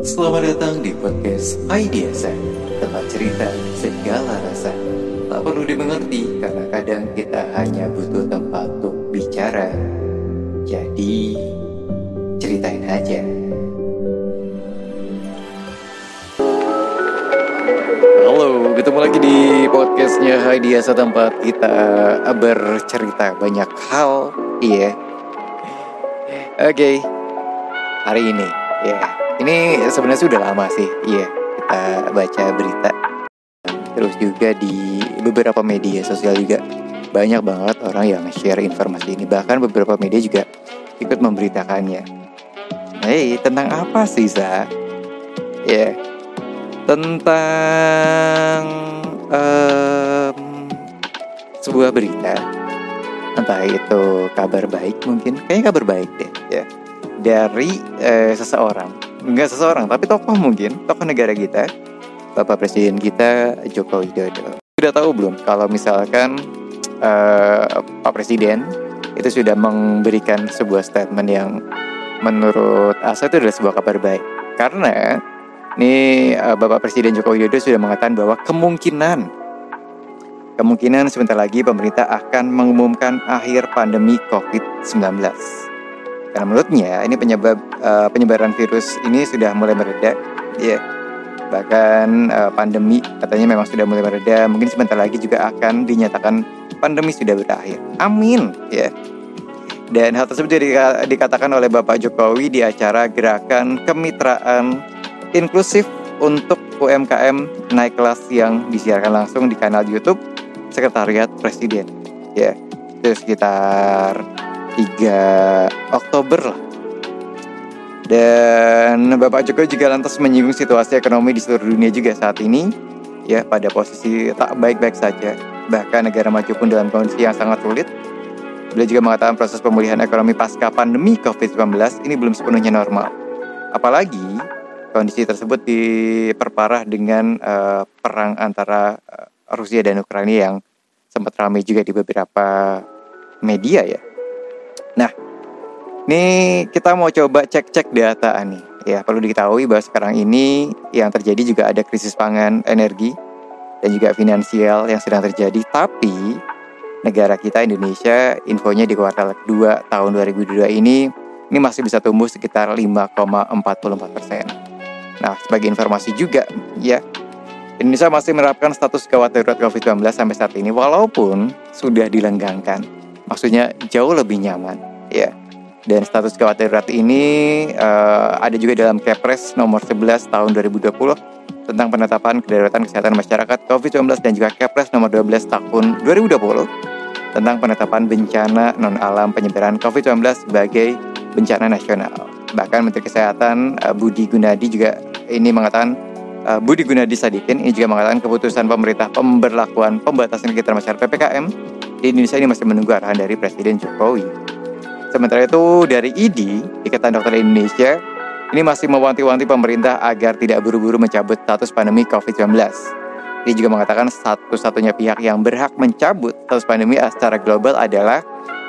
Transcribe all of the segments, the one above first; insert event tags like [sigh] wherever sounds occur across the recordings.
Selamat datang di podcast IDSM Tempat cerita segala rasa. Tak perlu dimengerti karena kadang kita hanya butuh tempat untuk bicara. Jadi ceritain aja. Halo, ketemu lagi di podcastnya Haidiasa tempat kita bercerita banyak hal. Iya. Oke, hari ini ya ini sebenarnya sudah lama sih. Iya kita baca berita. Terus juga di beberapa media sosial juga banyak banget orang yang share informasi ini. Bahkan beberapa media juga ikut memberitakannya. Hei tentang apa sih Za? Ya tentang um, sebuah berita. Entah itu kabar baik mungkin. Kayaknya kabar baik deh ya dari eh, seseorang. Nggak seseorang tapi tokoh mungkin tokoh negara kita bapak presiden kita Joko Widodo. Sudah tahu belum kalau misalkan eh, pak presiden itu sudah memberikan sebuah statement yang menurut Asa itu adalah sebuah kabar baik? Karena ini eh, bapak presiden Joko Widodo sudah mengatakan bahwa kemungkinan kemungkinan sebentar lagi pemerintah akan mengumumkan akhir pandemi COVID-19 karena menurutnya ini penyebab uh, penyebaran virus ini sudah mulai mereda, ya. Yeah. Bahkan uh, pandemi katanya memang sudah mulai mereda. Mungkin sebentar lagi juga akan dinyatakan pandemi sudah berakhir. Amin, ya. Yeah. Dan hal tersebut juga dikatakan oleh Bapak Jokowi di acara gerakan kemitraan inklusif untuk UMKM naik kelas yang disiarkan langsung di kanal YouTube Sekretariat Presiden. Ya, itu sekitar 3 Oktober lah. Dan Bapak Jokowi juga lantas menyinggung situasi ekonomi di seluruh dunia juga saat ini ya pada posisi tak baik-baik saja. Bahkan negara maju pun dalam kondisi yang sangat sulit. Beliau juga mengatakan proses pemulihan ekonomi pasca pandemi COVID-19 ini belum sepenuhnya normal. Apalagi kondisi tersebut diperparah dengan uh, perang antara uh, Rusia dan Ukraina yang sempat ramai juga di beberapa media ya. Nah, ini kita mau coba cek-cek data nih. Ya, perlu diketahui bahwa sekarang ini yang terjadi juga ada krisis pangan, energi, dan juga finansial yang sedang terjadi. Tapi negara kita Indonesia infonya di kuartal 2 tahun 2022 ini ini masih bisa tumbuh sekitar 5,44 persen. Nah, sebagai informasi juga ya, Indonesia masih menerapkan status gawat darurat COVID-19 sampai saat ini walaupun sudah dilenggangkan. Maksudnya jauh lebih nyaman ya. Dan status gawat darurat ini uh, ada juga dalam Kepres nomor 11 tahun 2020 tentang penetapan kedaruratan kesehatan masyarakat COVID-19 dan juga Kepres nomor 12 tahun 2020 tentang penetapan bencana non alam penyebaran COVID-19 sebagai bencana nasional. Bahkan Menteri Kesehatan uh, Budi Gunadi juga ini mengatakan uh, Budi Gunadi Sadikin ini juga mengatakan keputusan pemerintah pemberlakuan pembatasan kegiatan masyarakat PPKM di Indonesia ini masih menunggu arahan dari Presiden Jokowi. Sementara itu dari ID, Ikatan Dokter Indonesia, ini masih mewanti-wanti pemerintah agar tidak buru-buru mencabut status pandemi COVID-19. Dia juga mengatakan satu-satunya pihak yang berhak mencabut status pandemi secara global adalah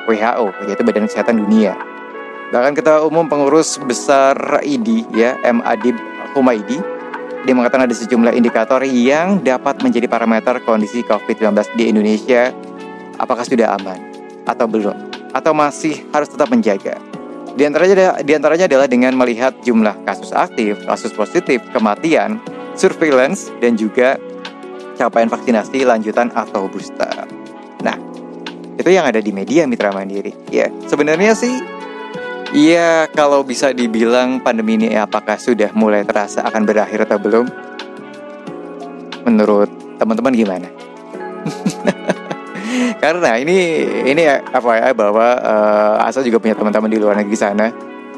WHO, yaitu Badan Kesehatan Dunia. Bahkan Ketua Umum Pengurus Besar ID, ya, M. Adib Humaydi, dia mengatakan ada sejumlah indikator yang dapat menjadi parameter kondisi COVID-19 di Indonesia apakah sudah aman atau belum atau masih harus tetap menjaga? Di antaranya, di antaranya adalah dengan melihat jumlah kasus aktif, kasus positif, kematian, surveillance, dan juga capaian vaksinasi lanjutan atau booster. Nah, itu yang ada di media Mitra Mandiri. Ya, sebenarnya sih, ya kalau bisa dibilang pandemi ini apakah sudah mulai terasa akan berakhir atau belum? Menurut teman-teman gimana? [laughs] Karena ini ini apa ya bahwa uh, Asa juga punya teman-teman di luar negeri sana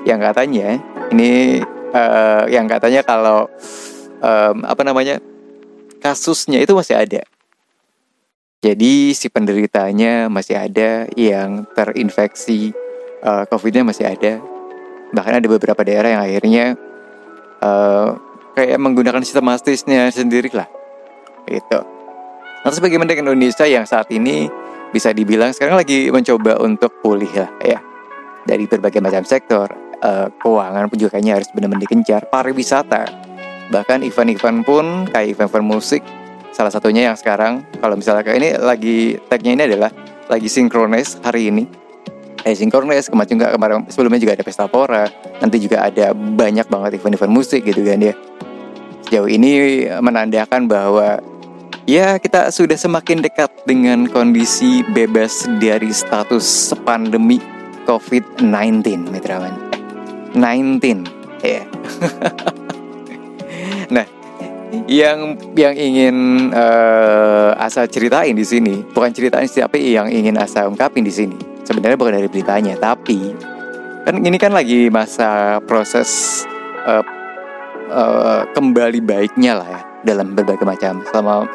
yang katanya ini uh, yang katanya kalau um, apa namanya kasusnya itu masih ada. Jadi si penderitanya masih ada yang terinfeksi uh, COVID-nya masih ada. Bahkan ada beberapa daerah yang akhirnya uh, kayak menggunakan sistem mastisnya sendiri lah. Gitu. Lantas bagaimana dengan Indonesia yang saat ini bisa dibilang sekarang lagi mencoba untuk pulih lah ya. Dari berbagai macam sektor uh, keuangan pun juga kayaknya harus benar-benar dikencar pariwisata bahkan event-event pun kayak event-event musik salah satunya yang sekarang kalau misalnya kayak ini lagi tagnya ini adalah lagi sinkronis hari ini. Eh sinkronis kemarin juga kemarin sebelumnya juga ada pesta pora nanti juga ada banyak banget event-event musik gitu kan ya. Sejauh ini menandakan bahwa ya kita sudah semakin dekat dengan kondisi bebas dari status pandemi COVID-19 Mitrawan. Eh, 19 ya. Yeah. [laughs] nah yang yang ingin uh, asa ceritain di sini bukan ceritain sih tapi yang ingin asa ungkapin di sini. Sebenarnya bukan dari beritanya tapi kan ini kan lagi masa proses uh, uh, kembali baiknya lah ya dalam berbagai macam selama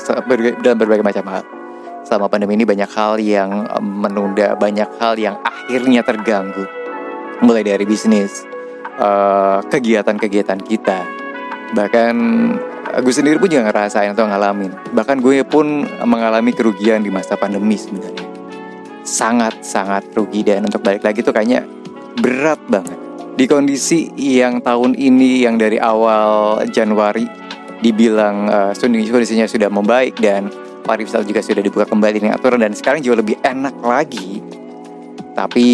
dalam berbagai macam hal. Selama pandemi ini banyak hal yang menunda banyak hal yang akhirnya terganggu. Mulai dari bisnis kegiatan-kegiatan uh, kita. Bahkan gue sendiri pun juga ngerasain atau ngalamin. Bahkan gue pun mengalami kerugian di masa pandemi sebenarnya. Sangat sangat rugi dan untuk balik lagi tuh kayaknya berat banget. Di kondisi yang tahun ini yang dari awal Januari dibilang uh, kondisinya sudah membaik dan pariwisata juga sudah dibuka kembali dengan aturan dan sekarang juga lebih enak lagi. Tapi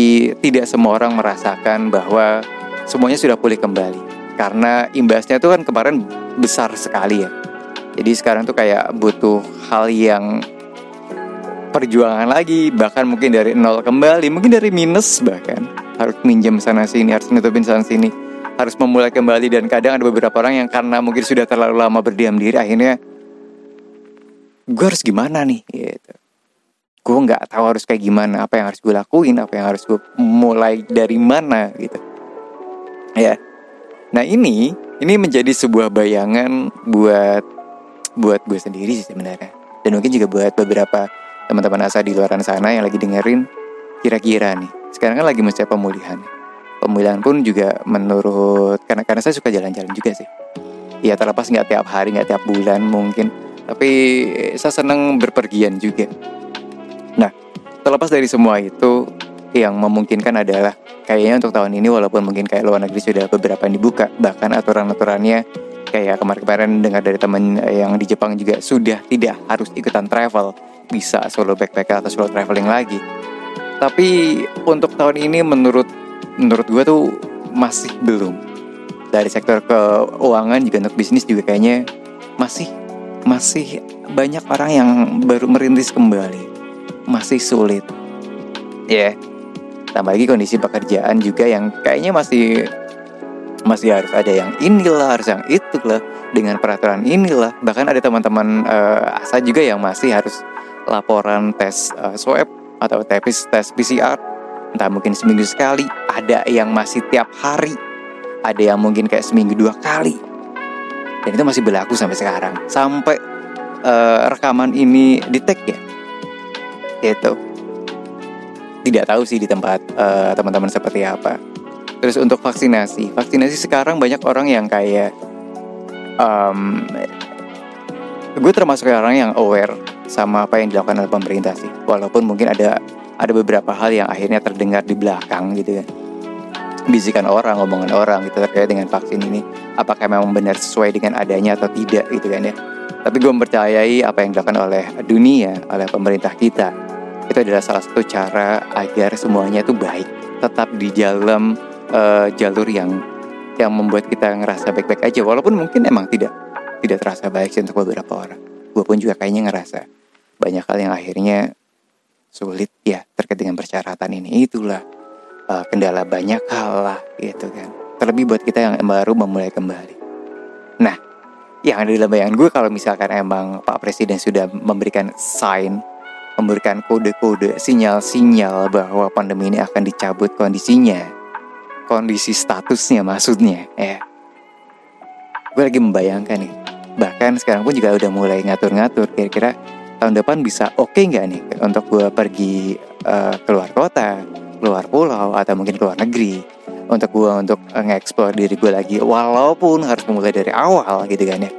tidak semua orang merasakan bahwa semuanya sudah pulih kembali. Karena imbasnya tuh kan kemarin besar sekali ya. Jadi sekarang tuh kayak butuh hal yang perjuangan lagi, bahkan mungkin dari nol kembali, mungkin dari minus bahkan. Harus minjem sana sini, harus nutupin sana sini, harus memulai kembali dan kadang ada beberapa orang yang karena mungkin sudah terlalu lama berdiam diri akhirnya gue harus gimana nih gitu gue nggak tahu harus kayak gimana apa yang harus gue lakuin apa yang harus gue mulai dari mana gitu ya Nah ini ini menjadi sebuah bayangan buat buat gue sendiri sih sebenarnya. Dan mungkin juga buat beberapa teman-teman asa di luar sana yang lagi dengerin kira-kira nih. Sekarang kan lagi masa pemulihan. Pemulihan pun juga menurut karena karena saya suka jalan-jalan juga sih. Ya terlepas nggak tiap hari nggak tiap bulan mungkin, tapi saya senang berpergian juga. Nah terlepas dari semua itu, yang memungkinkan adalah kayaknya untuk tahun ini walaupun mungkin kayak luar negeri sudah beberapa yang dibuka bahkan aturan-aturannya kayak kemarin-kemarin dengar dari temen yang di Jepang juga sudah tidak harus ikutan travel bisa solo backpacker atau solo traveling lagi tapi untuk tahun ini menurut menurut gue tuh masih belum. Dari sektor keuangan juga untuk bisnis juga kayaknya masih masih banyak orang yang baru merintis kembali. Masih sulit. Ya yeah Tambah lagi kondisi pekerjaan juga yang kayaknya masih masih harus ada yang inilah, harus yang itulah dengan peraturan inilah. Bahkan ada teman-teman uh, asa juga yang masih harus laporan tes uh, swab atau tes tes PCR entah mungkin seminggu sekali, ada yang masih tiap hari, ada yang mungkin kayak seminggu dua kali. Dan itu masih berlaku sampai sekarang, sampai uh, rekaman ini di tag ya. Itu tidak tahu sih di tempat uh, teman-teman seperti apa. Terus untuk vaksinasi, vaksinasi sekarang banyak orang yang kayak um, gue termasuk orang yang aware sama apa yang dilakukan oleh pemerintah sih. Walaupun mungkin ada ada beberapa hal yang akhirnya terdengar di belakang gitu kan. Bisikan orang, ngomongan orang gitu terkait dengan vaksin ini. Apakah memang benar sesuai dengan adanya atau tidak gitu kan ya. Tapi gue mempercayai apa yang dilakukan oleh dunia, oleh pemerintah kita itu adalah salah satu cara agar semuanya itu baik tetap di dalam uh, jalur yang yang membuat kita ngerasa baik-baik aja walaupun mungkin emang tidak tidak terasa baik sih untuk beberapa orang gue pun juga kayaknya ngerasa banyak hal yang akhirnya sulit ya terkait dengan persyaratan ini. Itulah uh, kendala banyak hal lah gitu kan. Terlebih buat kita yang baru memulai kembali. Nah yang ada dalam bayangan gue kalau misalkan emang Pak Presiden sudah memberikan sign memberikan kode-kode sinyal-sinyal bahwa pandemi ini akan dicabut kondisinya kondisi statusnya maksudnya ya. Gue lagi membayangkan nih bahkan sekarang pun juga udah mulai ngatur-ngatur kira-kira tahun depan bisa oke okay nggak nih untuk gue pergi uh, keluar kota keluar pulau atau mungkin keluar negeri untuk gue untuk nge-explore diri gue lagi walaupun harus memulai dari awal gitu kan ya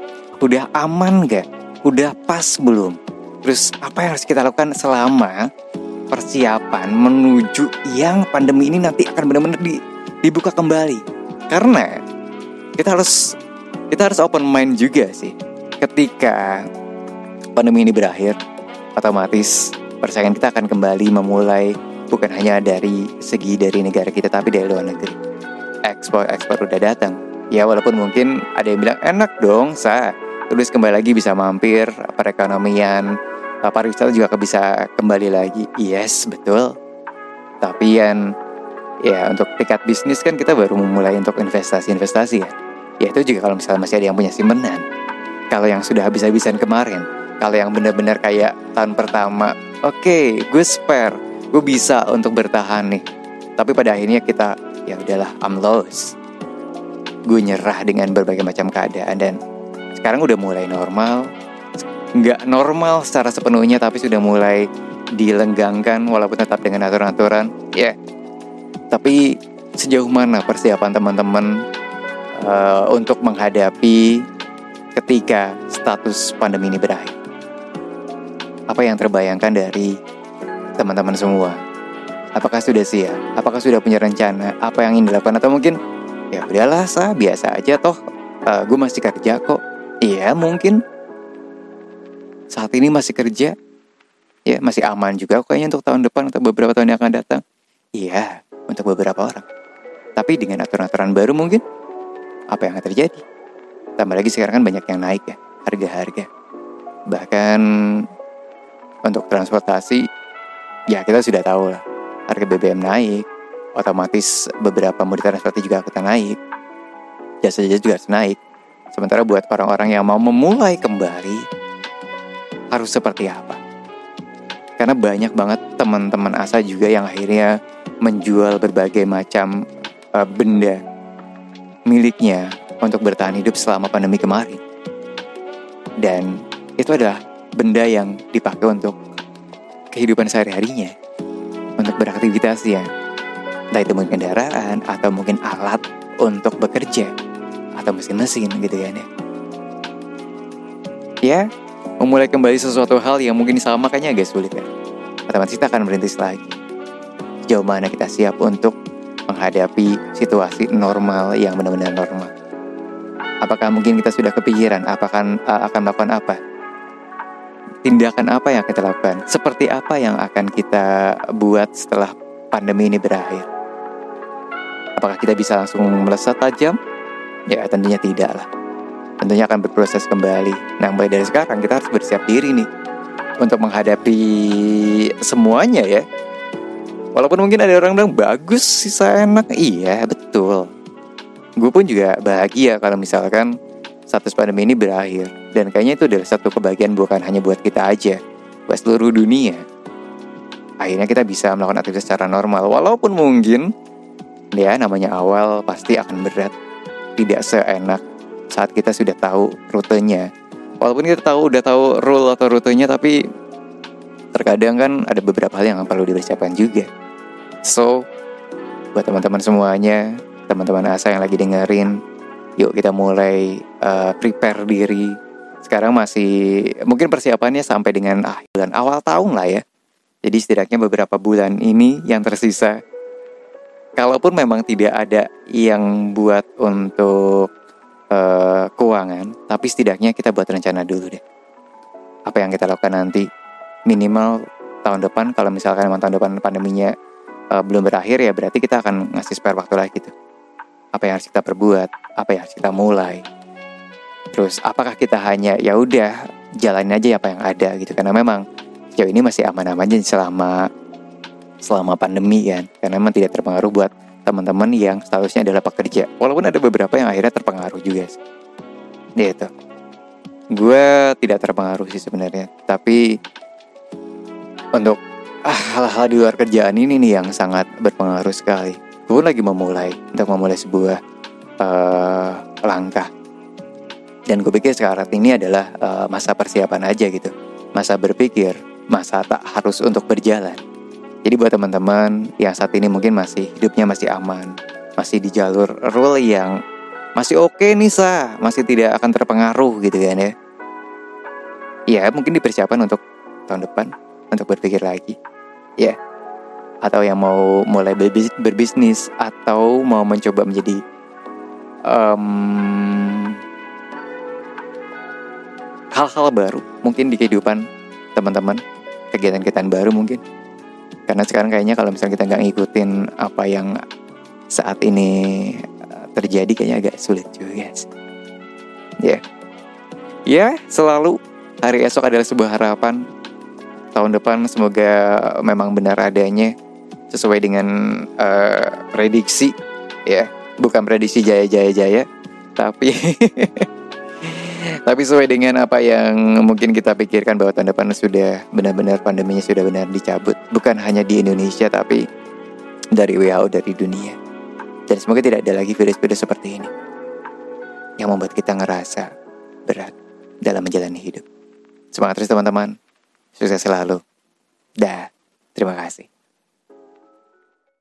udah aman gak udah pas belum Terus apa yang harus kita lakukan selama persiapan menuju yang pandemi ini nanti akan benar-benar di dibuka kembali. Karena kita harus kita harus open mind juga sih. Ketika pandemi ini berakhir, otomatis persaingan kita akan kembali memulai bukan hanya dari segi dari negara kita tapi dari luar negeri. Ekspor ekspor udah datang. Ya walaupun mungkin ada yang bilang enak dong, sa. Tulis kembali lagi bisa mampir, perekonomian, pariwisata juga bisa kembali lagi. Yes, betul. Tapi yang ya untuk tingkat bisnis kan kita baru memulai untuk investasi-investasi ya. Ya itu juga kalau misalnya masih ada yang punya simpenan. Kalau yang sudah habis-habisan kemarin, kalau yang benar-benar kayak tahun pertama, oke, okay, gue spare, gue bisa untuk bertahan nih. Tapi pada akhirnya kita ya udahlah, I'm lost. Gue nyerah dengan berbagai macam keadaan dan sekarang udah mulai normal. Nggak normal secara sepenuhnya tapi sudah mulai dilenggangkan walaupun tetap dengan aturan-aturan. Ya, yeah. tapi sejauh mana persiapan teman-teman uh, untuk menghadapi ketika status pandemi ini berakhir? Apa yang terbayangkan dari teman-teman semua? Apakah sudah siap? Apakah sudah punya rencana? Apa yang ingin dilakukan? Atau mungkin ya udahlah sah biasa aja toh uh, gue masih kerja kok. Iya mungkin saat ini masih kerja ya masih aman juga kayaknya untuk tahun depan atau beberapa tahun yang akan datang. Iya, untuk beberapa orang. Tapi dengan aturan-aturan baru mungkin apa yang akan terjadi? Tambah lagi sekarang kan banyak yang naik ya, harga-harga. Bahkan untuk transportasi, ya kita sudah tahu lah, harga BBM naik, otomatis beberapa moda transportasi juga akan naik, jasa-jasa juga harus naik. Sementara buat orang-orang yang mau memulai kembali, harus seperti apa? Karena banyak banget teman-teman asa juga yang akhirnya menjual berbagai macam uh, benda miliknya untuk bertahan hidup selama pandemi kemarin. Dan itu adalah benda yang dipakai untuk kehidupan sehari-harinya, untuk beraktivitas ya. Entah itu mungkin kendaraan atau mungkin alat untuk bekerja atau mesin-mesin gitu kan ya. Ya, memulai kembali sesuatu hal yang mungkin sama kayaknya agak sulit ya. Otomatis kita akan merintis lagi. Sejauh mana kita siap untuk menghadapi situasi normal yang benar-benar normal. Apakah mungkin kita sudah kepikiran apakah uh, akan melakukan apa? Tindakan apa yang kita lakukan? Seperti apa yang akan kita buat setelah pandemi ini berakhir? Apakah kita bisa langsung melesat tajam? Ya tentunya tidak lah. Tentunya akan berproses kembali. Nah mulai dari sekarang kita harus bersiap diri nih untuk menghadapi semuanya ya Walaupun mungkin ada orang bilang bagus sisa enak, iya betul. Gue pun juga bahagia kalau misalkan status pandemi ini berakhir. Dan kayaknya itu adalah satu kebahagiaan bukan hanya buat kita aja, buat seluruh dunia. Akhirnya kita bisa melakukan aktivitas secara normal, walaupun mungkin ya namanya awal pasti akan berat, tidak seenak saat kita sudah tahu rutenya. Walaupun kita tahu udah tahu rule atau rutenya, tapi terkadang kan ada beberapa hal yang perlu dipersiapkan juga. So, buat teman-teman semuanya, teman-teman asa yang lagi dengerin, yuk kita mulai uh, prepare diri. Sekarang masih mungkin persiapannya sampai dengan ah, bulan awal tahun lah ya. Jadi setidaknya beberapa bulan ini yang tersisa. Kalaupun memang tidak ada yang buat untuk uh, keuangan, tapi setidaknya kita buat rencana dulu deh. Apa yang kita lakukan nanti minimal tahun depan kalau misalkan memang tahun depan pandeminya uh, belum berakhir ya berarti kita akan ngasih spare waktu lagi gitu. Apa yang harus kita perbuat, apa yang harus kita mulai. Terus apakah kita hanya ya udah jalanin aja apa yang ada gitu. Karena memang sejauh ini masih aman-aman aja selama selama pandemi kan. Karena memang tidak terpengaruh buat teman-teman yang statusnya adalah pekerja. Walaupun ada beberapa yang akhirnya terpengaruh juga sih. Itu gue tidak terpengaruh sih sebenarnya. Tapi untuk ah, hal-hal di luar kerjaan ini nih yang sangat berpengaruh sekali. Gue lagi memulai untuk memulai sebuah uh, langkah. Dan gue pikir sekarang ini adalah uh, masa persiapan aja gitu. Masa berpikir, masa tak harus untuk berjalan. Jadi buat teman-teman yang saat ini mungkin masih hidupnya masih aman, masih di jalur rule yang masih oke okay nih sah, masih tidak akan terpengaruh gitu kan ya. Ya mungkin dipersiapkan untuk tahun depan untuk berpikir lagi ya atau yang mau mulai berbisnis atau mau mencoba menjadi um, hal-hal baru mungkin di kehidupan teman-teman kegiatan-kegiatan baru mungkin. Karena sekarang kayaknya kalau misalnya kita nggak ngikutin apa yang saat ini eh, terjadi kayaknya agak sulit juga sih. Ya. Yeah. ya yeah, selalu hari esok adalah sebuah harapan. Tahun depan semoga memang benar adanya sesuai dengan uh, prediksi ya. Bukan prediksi jaya jaya jaya tapi [laughs] tapi sesuai dengan apa yang mungkin kita pikirkan bahwa tahun depan sudah benar-benar pandeminya sudah benar dicabut. Bukan hanya di Indonesia tapi dari WHO dari dunia. Dan semoga tidak ada lagi virus-virus seperti ini yang membuat kita ngerasa berat dalam menjalani hidup. Semangat terus teman-teman. Sukses selalu. Dah. Terima kasih